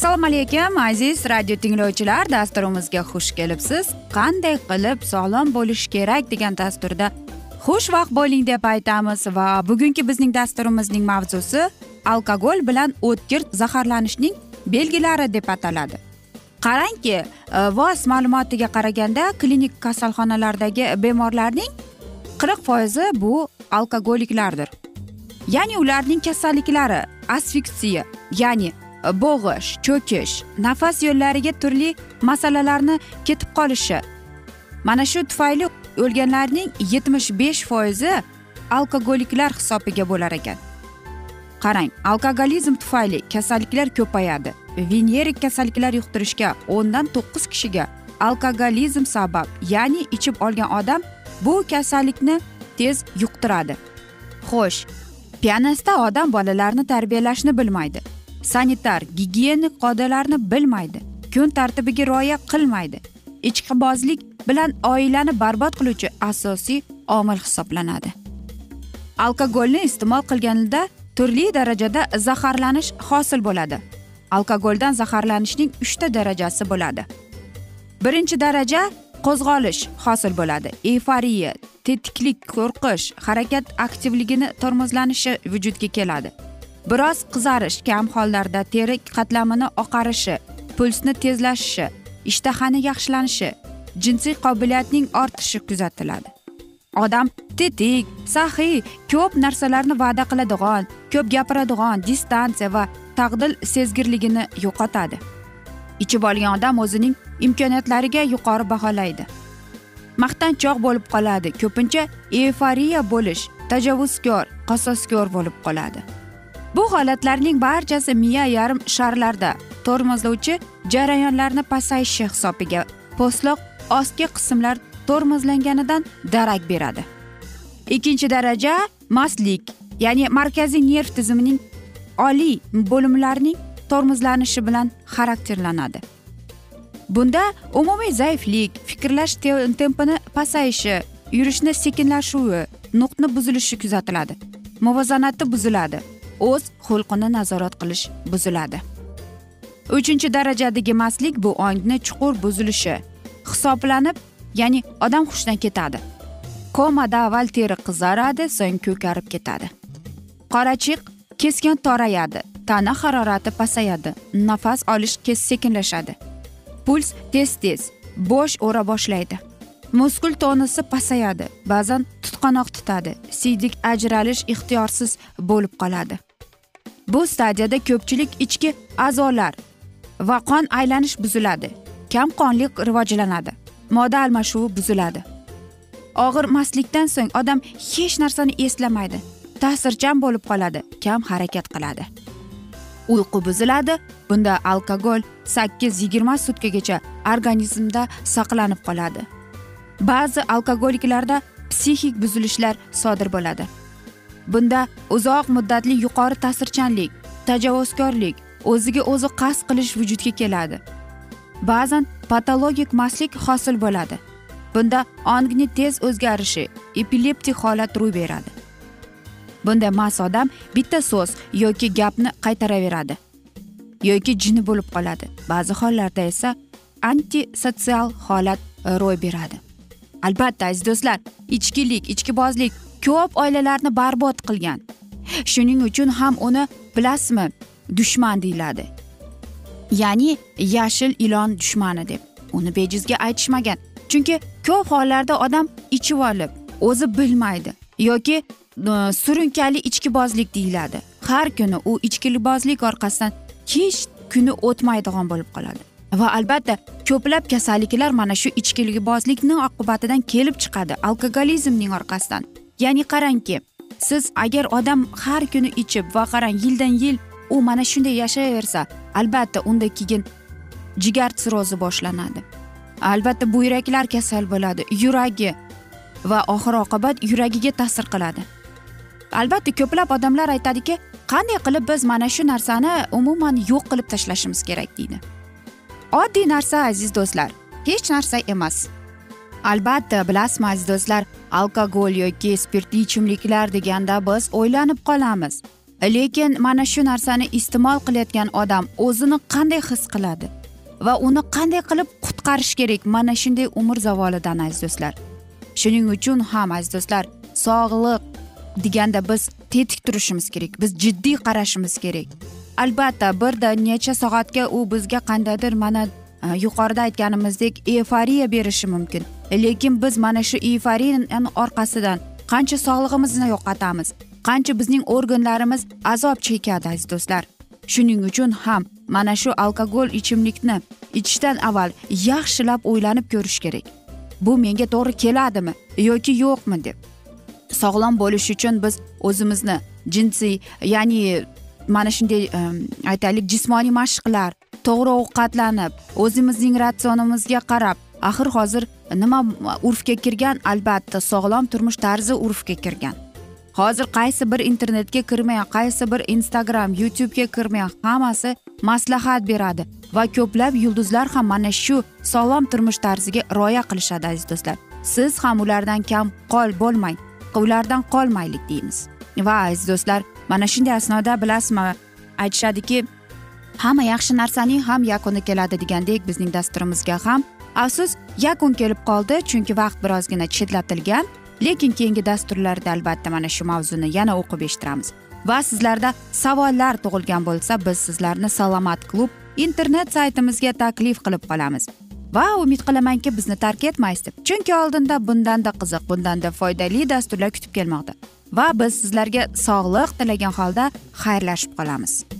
assalomu alaykum aziz radio tinglovchilar. Dasturimizga xush kelibsiz. Qanday qilib sog'lom bo'lish kerak degan dasturda xushvaqt bo'ling deb aytamiz va bugungi bizning dasturimizning mavzusi alkogol bilan o'tkir zaharlanishning belgilari deb ataladi. Qarangki e, voz ma'lumotiga qaraganda klinik kasalxonalardagi bemorlarning qirq foizi bu alkogoliklardir. Ya'ni ularning kasalliklari asfiksiya ya'ni bo'g'ish cho'kish nafas yo'llariga turli masalalarni ketib qolishi. Mana shu tufayli o'lganlarning yetmish besh foizi alkogoliklar hisobiga bo'lar ekan. Qarang alkogolizm tufayli kasalliklar ko'payadi. Venerik kasalliklar yuqtirishga o'ndan to'qqiz kishiga alkogolizm sabab ya'ni ichib olgan odam bu kasallikni tez yuqtiradi. Xo'sh piyanista odam bolalarni tarbiyalashni bilmaydi. Sanitar gigiyenik qoidalarni bilmaydi kun tartibiga rioya qilmaydi. Ichqibozlik bilan oilani barbod qiluvchi asosiy omil hisoblanadi. Alkogolni iste'mol qilganida turli darajada zaharlanish hosil bo'ladi. Alkogoldan zaharlanishning uchta darajasi bo'ladi. Birinchi daraja qo'zg'olish hosil bo'ladi. Eyforiya tetiklik qo'rqish harakat aktivligini tormozlanishi vujudga keladi. Biroz qizarish kam hollarda teri qatlamini oqarishi pulsni tezlashishi ishtahani yaxshilanishi jinsiy qobiliyatning ortishi kuzatiladi. Odam tetik saxiy ko'p narsalarni va'da qiladigan ko'p gapiradigan distansiya va taqdil sezgirligini yo'qotadi. Ichib olgan odam o'zining imkoniyatlariga yuqori baholaydi. Maqtanchoq bo'lib qoladi ko'pincha eyforiya bo'lish tajovuzkor qasoskor bo'lib qoladi. Bu holatlarning barchasi miya yarim sharlarda. Tormozlovchi jarayonlarni pasayishi hisobiga po'stloq ostki qismlar tormozlanganidan darak beradi. Ikkinchi daraja mastlik ya'ni markaziy nerv tizimining oliy bo'limlarining tormozlanishi bilan xarakterlanadi. Bunda umumiy zaiflik fikrlash tempini pasayishi yurishni sekinlashuvi nuqni buzilishi kuzatiladi. Muvozanati buziladi. O'z xulqini nazorat qilish buziladi. Uchinchi darajadagi mastlik bu ongni chuqur buzilishi hisoblanib ya'ni odam hushdan ketadi. Komada avval teri qizaradi so'ng ko'karib ketadi. Qorachiq keskin torayadi tana harorati pasayadi nafas olish sekinlashadi. Puls tez tez bosh o'ra boshlaydi. Muskul tonusi pasayadi ba'zan tutqanoq tutadi siydik ajralish ixtiyorsiz bo'lib qoladi. Bu stadiyada ko'pchilik ichki a'zolar va qon aylanish buziladi. Kamqonlik rivojlanadi. Moda almashuvi buziladi. Og'ir mastlikdan so'ng odam hech narsani eslamaydi. Ta'sirchan bo'lib qoladi kam harakat qiladi. Uyqu buziladi bunda alkogol sakkiz yigirma sutkagacha organizmda saqlanib qoladi. Ba'zi alkogoliklarda psixik buzilishlar sodir bo'ladi. Bunda uzoq muddatli yuqori ta'sirchanlik tajovuzkorlik o'ziga o'zi qasd qilish vujudga keladi. Ba'zan patologik mastlik hosil bo'ladi. Bunda ongni tez o'zgarishi epileptik holat ro'y beradi. Bunda mast odam bitta so'z yoki gapni qaytaraveradi yoki jini bo'lib qoladi. Ba'zi hollarda esa antisotsial holat ro'y beradi. Albatta aziz do'stlar ichkilik ichkibozlik ko'p oilalarni barbod qilgan. Shuning uchun ham uni bilasizmi dushman deyiladi. Ya'ni yashil ilon dushmani deb. Uni bejizga aytishmagan. Chunki ko'p hollarda odam ichib olib o'zi bilmaydi yoki e, surunkali ichkibozlik deyiladi. Har kuni u ichkibozlik orqasidan hech kuni o'tmaydigan bo'lib qoladi. Va albatta ko'plab kasalliklar mana shu ichkibozlikni oqibatidan kelib chiqadi alkogolizmning orqasidan. Ya'ni qarangki siz agar odam har kuni ichib va qarang yildan yil u mana shunday yashayversa albatta unda keyin jigar sirrozi boshlanadi. Albatta buyraklar kasal bo'ladi yuragi va oxir oqibat yuragiga ta'sir qiladi. Albatta ko'plab odamlar aytadiki qanday qilib biz mana shu narsani umuman yo'q qilib tashlashimiz kerak? deydi. Oddiy narsa aziz do'stlar hech narsa emas. Albatta bilasizmi aziz do'stlar alkogol yoki spirtli ichimliklar deganda biz o'ylanib qolamiz. Lekin mana shu narsani iste'mol qilayotgan odam o'zini qanday his qiladi va uni qanday qilib qutqarish kerak? Mana shunday umr zavolidan aziz do'stlar. Shuning uchun ham aziz do'stlar sog'liq deganda biz tetik turishimiz kerak biz jiddiy qarashimiz kerak. Albatta birda necha soatga u bizga qandaydir mana e, yuqorida aytganimizdek eyforiya berishi mumkin. Lekin biz mana shu eyforiyani orqasidan qancha sog'lig'imizni yo'qotamiz qancha bizning organlarimiz azob chekadi aziz do'stlar. Shuning uchun ham mana shu alkogol ichimlikni ichishdan avval yaxshilab o'ylanib ko'rish kerak. Bu menga to'g'ri keladimi yoki yo'qmi deb. Sog'lom bo'lish uchun biz o'zimizni jinsiy ya'ni mana shunday aytaylik jismoniy mashqlar to'g'ri ovqatlanib o'zimizning ratsionimizga qarab axir hozir nima urfga kirgan? Albatta sog'lom turmush tarzi urfga kirgan. Hozir qaysi bir internetga kirmay qaysi bir instagram youtubega kirmay hammasi maslahat beradi. Va ko'plab yulduzlar ham mana shu sog'lom turmush tarziga rioya qilishadi aziz do'stlar. Siz ham ulardan kam qol bo'lmang. Ulardan qolmaylik deymiz. Va aziz do'stlar mana shunday asnoda bilasizmi? Aytishadiki hamma yaxshi narsaning ham yakuni keladi degandek bizning dasturimizga ham afsus yakun kelib qoldi chunki vaqt birozgina chetlatilgan lekin keyingi dasturlarda albatta mana shu mavzuni yana o'qib eshittiramiz. Va sizlarda savollar tug'ilgan bo'lsa biz sizlarni salomat klub internet saytimizga taklif qilib qolamiz. Va umid qilamanki bizni tark etmaysiz deb. Chunki oldinda bundanda qiziq bundanda foydali dasturlar kutib kelmoqda. Va biz sizlarga sog'lik tilagan holda xayrlashib qolamiz.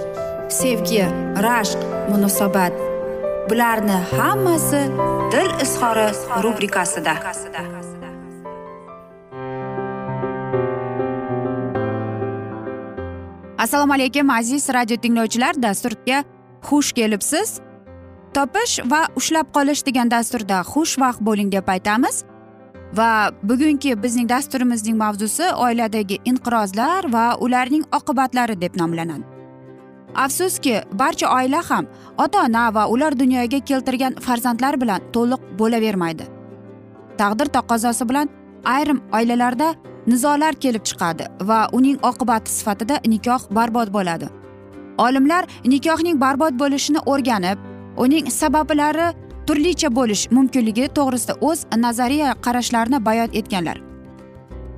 sevgi rashq munosabat. Bularni hammasi dil izhori rubrikasida. Assalomu alaykum aziz radio tinglovchilar. Dasturga xush kelibsiz. Topish va ushlab qolish degan dasturda xushvaqt bo'ling deb aytamiz. Va bugungi bizning dasturimizning mavzusi oiladagi inqirozlar va ularning oqibatlari deb nomlanadi. Afsuski barcha oila ham ota ona va ular dunyoga keltirgan farzandlar bilan to'liq bo'lavermaydi. Taqdir taqozosi bilan ayrim oilalarda nizolar kelib chiqadi va uning oqibati sifatida nikoh barbod bo'ladi. Olimlar nikohning barbod bo'lishini o'rganib uning sabablari turlicha bo'lish mumkinligi to'g'risida o'z nazariya qarashlarini bayon etganlar.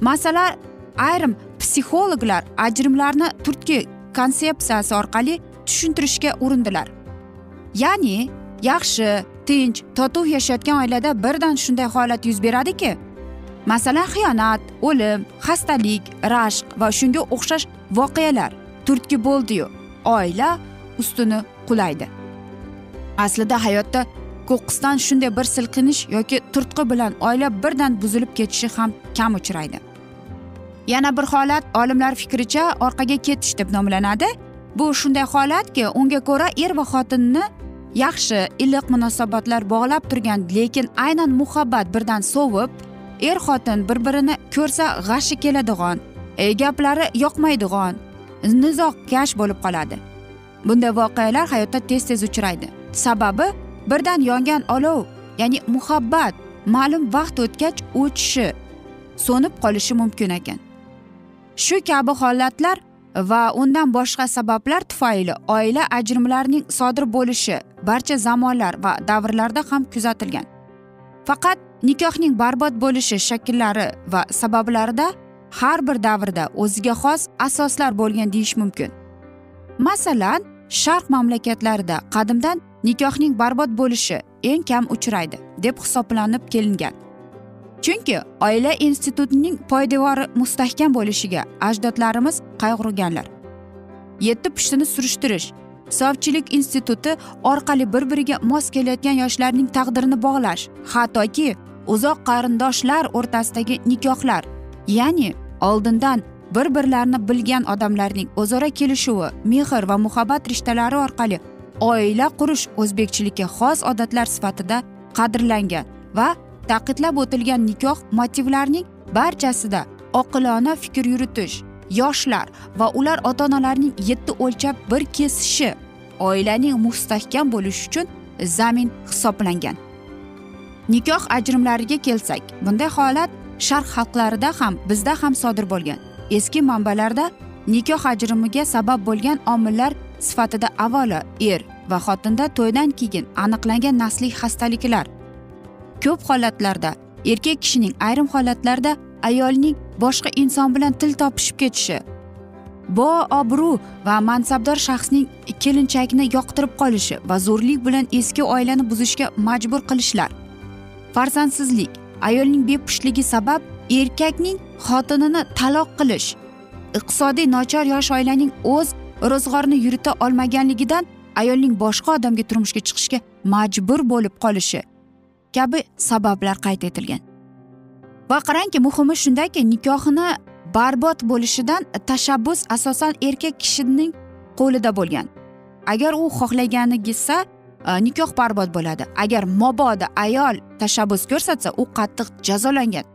Masalan ayrim psixologlar ajrimlarni turtki konsepsiyasi orqali tushuntirishga urindilar. Ya'ni yaxshi tinch totuv yashayotgan oilada birdan shunday holat yuz beradiki? Masalan xiyonat o'lim xastalik rashq va shunga o'xshash voqealar turtki bo'ldiyu. Oila ustuni qulaydi. Aslida hayotda qo'qqisdan shunday bir silkinish yoki turtqi bilan oila birdan buzilib ketishi ham kam uchraydi. Yana bir holat olimlar fikricha orqaga ketish deb nomlanadi. Bu shunday holatki unga ko'ra er va xotinni yaxshi iliq munosabatlar bog'lab turgan lekin aynan muhabbat birdan sovib er xotin bir birini ko'rsa g'ashi keladigan e, gaplari yoqmaydigan nizokash bo'lib qoladi. Bunday voqealar hayotda tez tez uchraydi. Sababi birdan yongan olov ya'ni muhabbat ma'lum vaqt o'tgach o'chishi so'nib qolishi mumkin ekan. Shu kabi holatlar va undan boshqa sabablar tufayli oila ajrimlarining sodir bo'lishi barcha zamonlar va davrlarda ham kuzatilgan. Faqat nikohning barbod bo'lishi shakllari va sabablarida har bir davrda o'ziga xos asoslar bo'lgan deyish mumkin. Masalan sharq mamlakatlarida qadimdan nikohning barbod bo'lishi eng kam uchraydi deb hisoblanib kelingan. Chunki oila institutining poydevori mustahkam bo'lishiga ajdodlarimiz qayg'urganlar. Yetti pushtini surishtirish sovchilik instituti orqali bir biriga mos kelayotgan yoshlarning taqdirini bog'lash hattoki uzoq qarindoshlar o'rtasidagi nikohlar ya'ni oldindan bir birlarini bilgan odamlarning o'zaro kelishuvi mehr va muhabbat rishtalari orqali oila qurish o'zbekchilikka xos odatlar sifatida qadrlangan va taqidlab o'tilgan nikoh motivlarining barchasida oqilona fikr yuritish yoshlar va ular ota onalarning yetti o'lchab bir kesishi oilaning mustahkam bo'lishi uchun zamin hisoblangan. Nikoh ajrimlariga kelsak bunday holat sharq xalqlarida ham bizda ham sodir bo'lgan. Eski manbalarda nikoh ajrimiga sabab bo'lgan omillar sifatida avvalo er va xotinda to'ydan keyin aniqlangan nasliy xastaliklar ko'p holatlarda erkak kishining ayrim holatlarda ayolning boshqa inson bilan til topishib ketishi bo obro' va mansabdor shaxsning kelinchakni yoqtirib qolishi va zo'rlik bilan eski oilani buzishga majbur qilishlar. Farzandsizlik ayolning bepushligi sabab erkakning xotinini taloq qilish iqtisodiy nochor yosh oilaning o'z ro'zg'orini yurita olmaganligidan ayolning boshqa odamga turmushga chiqishga majbur bo'lib qolishi. Kabi sabablar qayd etilgan. Va qarangki muhimi shundaki nikohini barbod bo'lishidan tashabbus asosan erkak kishining qo'lida bo'lgan. Agar u xohlaganigisa e, nikoh barbod bo'ladi. Agar mobodo ayol tashabbus ko'rsatsa u qattiq jazolangan.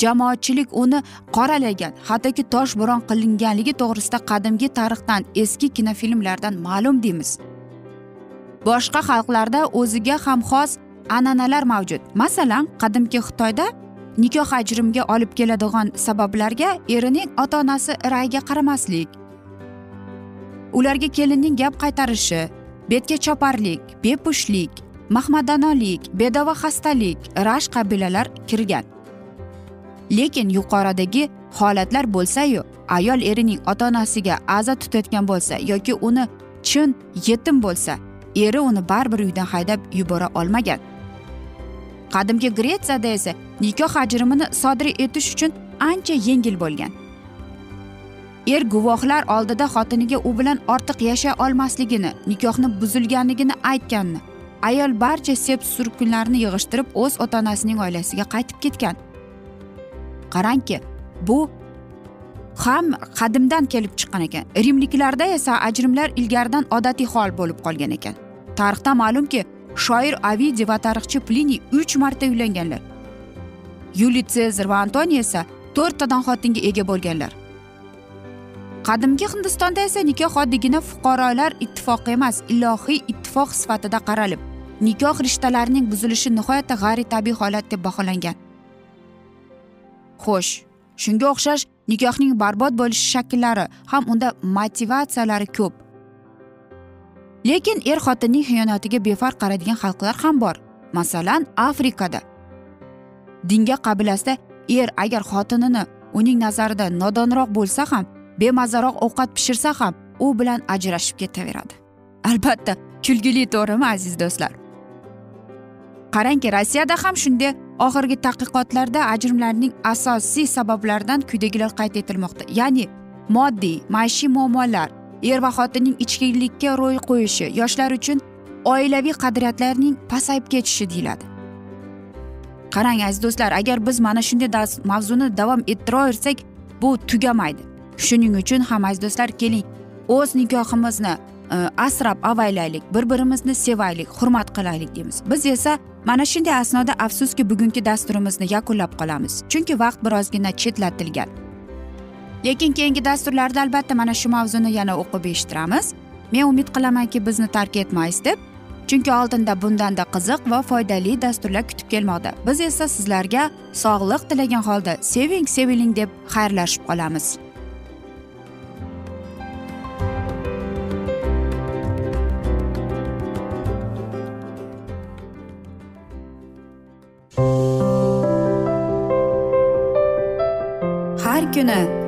Jamoatchilik uni qoralagan hattoki toshbo'ron qilinganligi to'g'risida qadimgi tarixdan eski kinofilmlardan ma'lum deymiz. Boshqa xalqlarda o'ziga ham xos an'analar mavjud. Masalan qadimki xitoyda nikoh ajrimga olib keladigan sabablarga erining ota onasi ra'yiga qaramaslik ularga kelinning gap qaytarishi betga choparlik bepushtlik mahmadanolik bedava xastalik rashk qabilalar kirgan. Lekin yuqoridagi holatlar bo'lsayu ayol erining ota onasiga aza tutayotgan bo'lsa yoki uni chin yetim bo'lsa eri uni baribir uydan haydab yubora olmagan. Qadimgi gretsiyada esa nikoh ajrimini sodir etish uchun ancha yengil bo'lgan. Er guvohlar oldida xotiniga u bilan ortiq yashay olmasligini nikohni buzilganligini aytganini ayol barcha sep surkunlarni yig'ishtirib o'z ota onasining oilasiga qaytib ketgan. Qarangki bu ham qadimdan kelib chiqqan ekan. Rimliklarda esa ajrimlar ilgaridan odatiy hol bo'lib qolgan ekan. Tarixda ma'lumki shoir avidi va tarixchi pliniy uch marta uylanganlar. Yuliy sezar va antoniy esa to'rttadan xotinga ega bo'lganlar. Qadimgi hindistonda esa nikoh oddiygina fuqarolar ittifoqi emas ilohiy ittifoq sifatida qaralib nikoh rishtalarining buzilishi nihoyatda g'ayritabiiy holat deb baholangan. Xo'sh shunga o'xshash nikohning barbod bo'lish shakllari ham unda motivatsiyalari ko'p. Lekin er xotinning xiyonatiga befarq qaraydigan xalqlar ham bor. Masalan afrikada. Dinga qabilasida er agar xotinini uning nazarida nodonroq bo'lsa ham bemazaroq ovqat pishirsa ham u bilan ajrashib ketaveradi. Albatta kulgili to'g'rimi aziz do'stlar? Qarangki rossiyada ham shunday oxirgi tadqiqotlarda ajrimlarning asosiy sabablaridan quyidagilar qayd etilmoqda. Ya'ni moddiy maishiy muammolar er va xotinning ichkilikka ro'y qo'yishi yoshlar uchun oilaviy qadriyatlarning pasayib ketishi deyiladi. Qarang aziz do'stlar agar biz mana shunday mavzuni davom ettiraversak bu tugamaydi. Shuning uchun ham aziz do'stlar keling o'z nikohimizni e, asrab avaylaylik bir birimizni sevaylik hurmat qilaylik deymiz. Biz esa mana shunday asnoda afsuski bugungi dasturimizni yakunlab qolamiz. Chunki vaqt birozgina chetlatilgan. Lekin keyingi dasturlarda albatta mana shu mavzuni yana o'qib eshittiramiz. Men umid qilamanki bizni tark etmaysiz deb chunki oldinda bundanda qiziq va foydali dasturlar kutib kelmoqda. Biz esa sizlarga sog'liq tilagan holda seving seviling deb xayrlashib qolamiz. Har kuni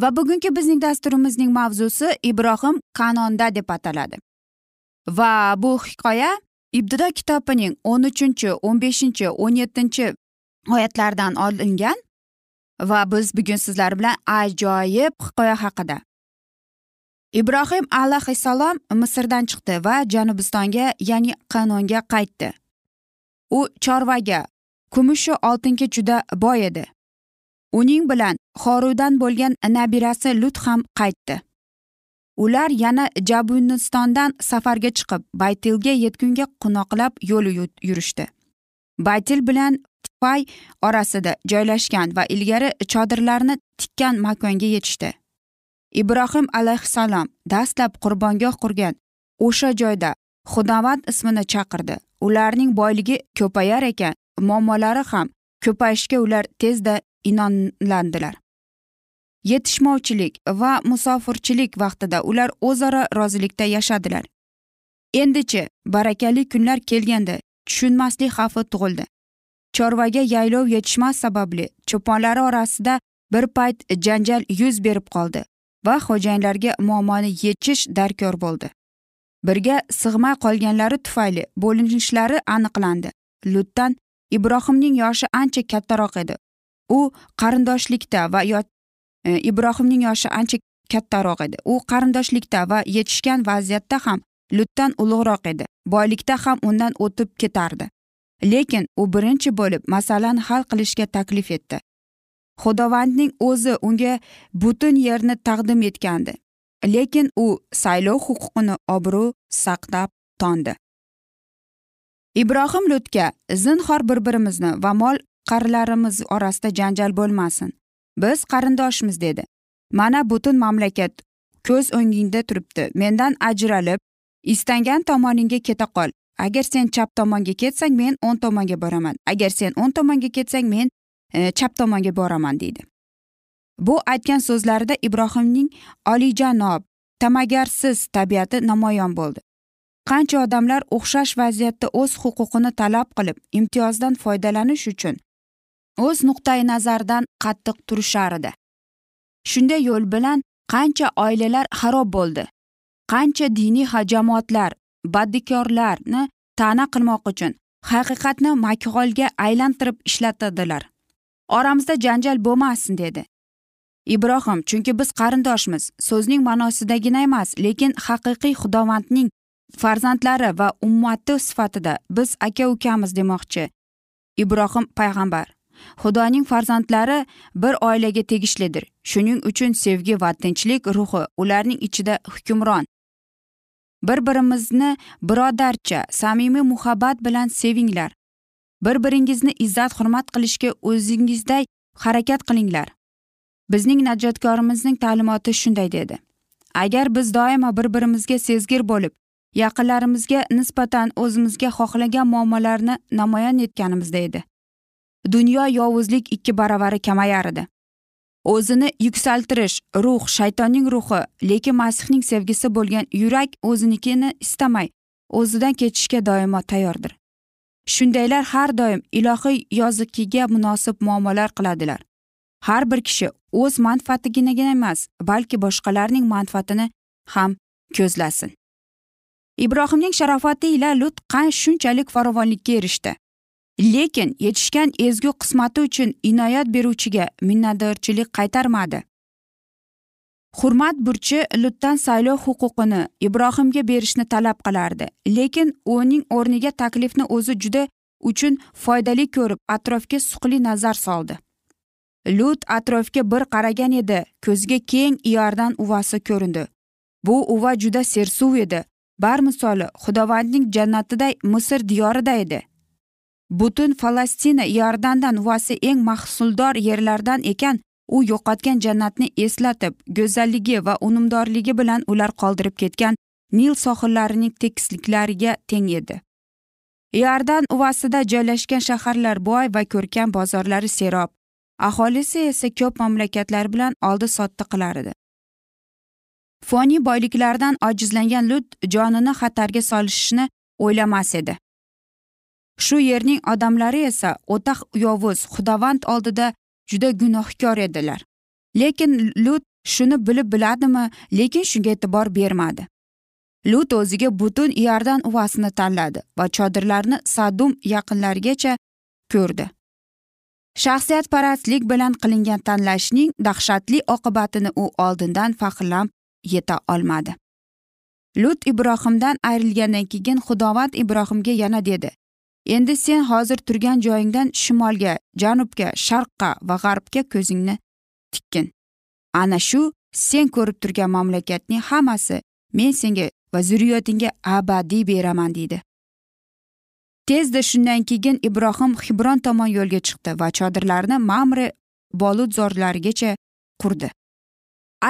Va bugungi bizning dasturimizning mavzusi ibrohim kanonda deb ataladi. Va bu hikoya ibtido kitobining o'n uchinchi o'n beshinchi o'n yettinchi oyatlaridan olingan va biz bugun sizlar bilan ajoyib hikoya haqida. Ibrohim alayhissalom misrdan chiqdi va janubistonga ya'ni qanonga qaytdi. U chorvaga kumushu oltinga juda boy edi. Uning bilan xorudan bo'lgan nabirasi lut ham qaytdi. Ular yana jabunistondan safarga chiqib baytilga yetgunga qunoqlab yo'l yurishdi. Baytil bilan fay orasida joylashgan va ilgari chodirlarni tikkan makonga yetishdi. Ibrohim alayhissalom dastlab qurbongoh qurgan o'sha joyda xudovand ismini chaqirdi. Ularning boyligi ko'payar ekan muammolari ham ko'payishga ular tezda inonlandilar. Yetishmovchilik va musofirchilik vaqtida ular o'zaro rozilikda yashadilar. Endichi barakali kunlar kelganda tushunmaslik xavfi tug'ildi. Chorvaga yaylov yetishmas sababli cho'ponlari orasida bir payt janjal yuz berib qoldi va xo'jayinlarga muammoni yechish darkor bo'ldi. Birga sig'may qolganlari tufayli bo'linishlari aniqlandi. Lutdan ibrohimning yoshi ancha kattaroq edi. U qarindoshlikda va e, ibrohimning yoshi ancha kattaroq edi. U qarindoshlikda va yetishgan vaziyatda ham lutdan ulug'roq edi. Boylikda ham undan o'tib ketardi. Lekin u birinchi bo'lib masalani hal qilishga taklif etdi. Xudovandning o'zi unga butun yerni taqdim etgandi. Lekin u saylov huquqini obro' saqlab tondi. Ibrohim lutga zinhor bir birimizni va mol qarilarimiz orasida janjal bo'lmasin. Biz qarindoshmiz dedi. Mana butun mamlakat ko'z o'ngingda turibdi. Mendan ajralib istangan tomoningga keta qol. Agar sen chap tomonga ketsang men o'ng tomonga boraman. Agar sen o'ng tomonga ketsang men E, chap tomonga boraman deydi. Bu aytgan so'zlarida ibrohimning olijanob ta'magarsiz tabiati namoyon bo'ldi. Qancha odamlar o'xshash vaziyatda o'z huquqini talab qilib imtiyozdan foydalanish uchun o'z nuqtai nazaridan qattiq turishar edi. Shunday yo'l bilan qancha oilalar xarob bo'ldi qancha diniy jamoatlar baddikorlarni ta'na qilmoq uchun haqiqatni makg'olga aylantirib ishlatadilar. Oramizda janjal bo'lmasin dedi. Ibrohim chunki biz qarindoshmiz so'zning ma'nosidagina emas lekin haqiqiy xudovandning farzandlari va ummati sifatida biz aka ukamiz demoqchi. Ibrohim payg'ambar. Xudoning farzandlari bir oilaga tegishlidir. Shuning uchun sevgi va tinchlik ruhi ularning ichida hukmron. Bir birimizni birodarcha samimiy muhabbat bilan sevinglar. Bir biringizni izzat hurmat qilishga o'zingizday harakat qilinglar. Bizning najotkorimizning ta'limoti shunday dedi. Agar biz doimo bir birimizga sezgir bo'lib yaqinlarimizga nisbatan o'zimizga xohlagan muammolarni namoyon etganimizda edi dunyo yovuzlik ikki baravari kamayar edi. O'zini yuksaltirish ruh shaytonning ruhi lekin masihning sevgisi bo'lgan yurak o'zinikini istamay o'zidan kechishga doimo tayyordir. Shundaylar har doim ilohiy yozikiga munosib muomalalar qiladilar. Har bir kishi o'z manfaatigina emas balki boshqalarning manfaatini ham ko'zlasin. Ibrohimning sharofati ila lut qan shunchalik farovonlikka erishdi. Lekin yetishgan ezgu qismati uchun inoyat beruvchiga minnatdorchilik qaytarmadi. Hurmat burchi lutdan saylov huquqini ibrohimga berishni talab qilardi. Lekin uning o'rniga taklifni o'zi juda uchun foydali ko'rib atrofga suqli nazar soldi. Lut atrofga bir qaragan edi ko'ziga keng iordan uvasi ko'rindi. Bu uva juda sersuv edi. Bar misoli xudovandning jannatiday misr diyorida edi. Butun falastina iordandan uvasi eng mahsuldor yerlardan ekan. U yo'qotgan jannatni eslatib go'zalligi va unumdorligi bilan ular qoldirib ketgan nil sohillarining tekisliklariga teng edi. Iordan uvasida joylashgan shaharlar boy va ko'rkam bozorlari serob. Aholisi esa ko'p mamlakatlar bilan oldi sotdi qilar edi. Foniy boyliklardan ojizlangan lut jonini xatarga solishni o'ylamas edi. Shu yerning odamlari esa o'ta yovuz xudovand oldida juda gunohkor edilar. Lekin lut shuni bilib biladimi lekin shunga e'tibor bermadi. Lut o'ziga butun iordan uvasini tanladi va chodirlarni sadum yaqinlarigacha ko'rdi. Shaxsiyatparastlik bilan qilingan tanlashning dahshatli oqibatini u oldindan faxrlanib yeta olmadi. Lut ibrohimdan ayrilgandan keyin xudovand ibrohimga yana dedi endi sen hozir turgan joyingdan shimolga janubga sharqqa va g'arbga ko'zingni tikkin. Ana shu sen ko'rib turgan mamlakatning hammasi men senga va zurriyotingga abadiy beraman deydi. Tezda shundan keyin ibrohim hibron tomon yo'lga chiqdi va chodirlarni mamri boludzorlarigacha qurdi.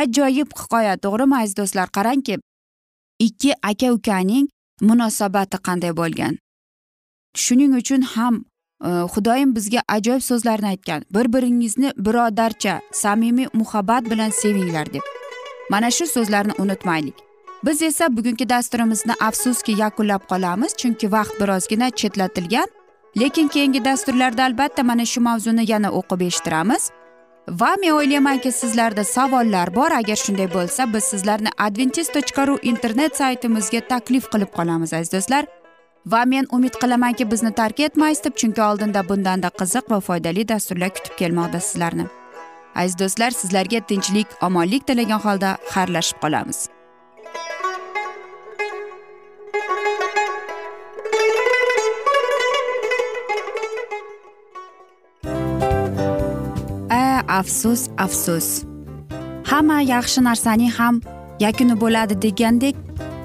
Ajoyib hikoya to'g'rimi aziz do'stlar? Qarangki ikki aka ukaning munosabati qanday bo'lgan? Shuning uchun ham e, xudoyim bizga ajoyib so'zlarni aytgan. Bir biringizni birodarcha samimiy muhabbat bilan sevinglar deb. Mana shu so'zlarni unutmaylik. Biz esa bugungi dasturimizni afsuski yakunlab qolamiz chunki vaqt birozgina chetlatilgan. Lekin keyingi dasturlarda albatta mana shu mavzuni yana o'qib eshittiramiz. Va men o'ylaymanki sizlarda savollar bor. Agar shunday bo'lsa biz sizlarni adventis tochka ru internet saytimizga taklif qilib qolamiz aziz do'stlar. Va men umid qilamanki bizni tark etmaysiz deb chunki oldinda bundanda qiziq va foydali dasturlar kutib kelmoqda sizlarni. Aziz do'stlar sizlarga tinchlik omonlik tilagan holda xayrlashib qolamiz. A afsus afsus. Hamma yaxshi narsaning ham yakuni bo'ladi degandek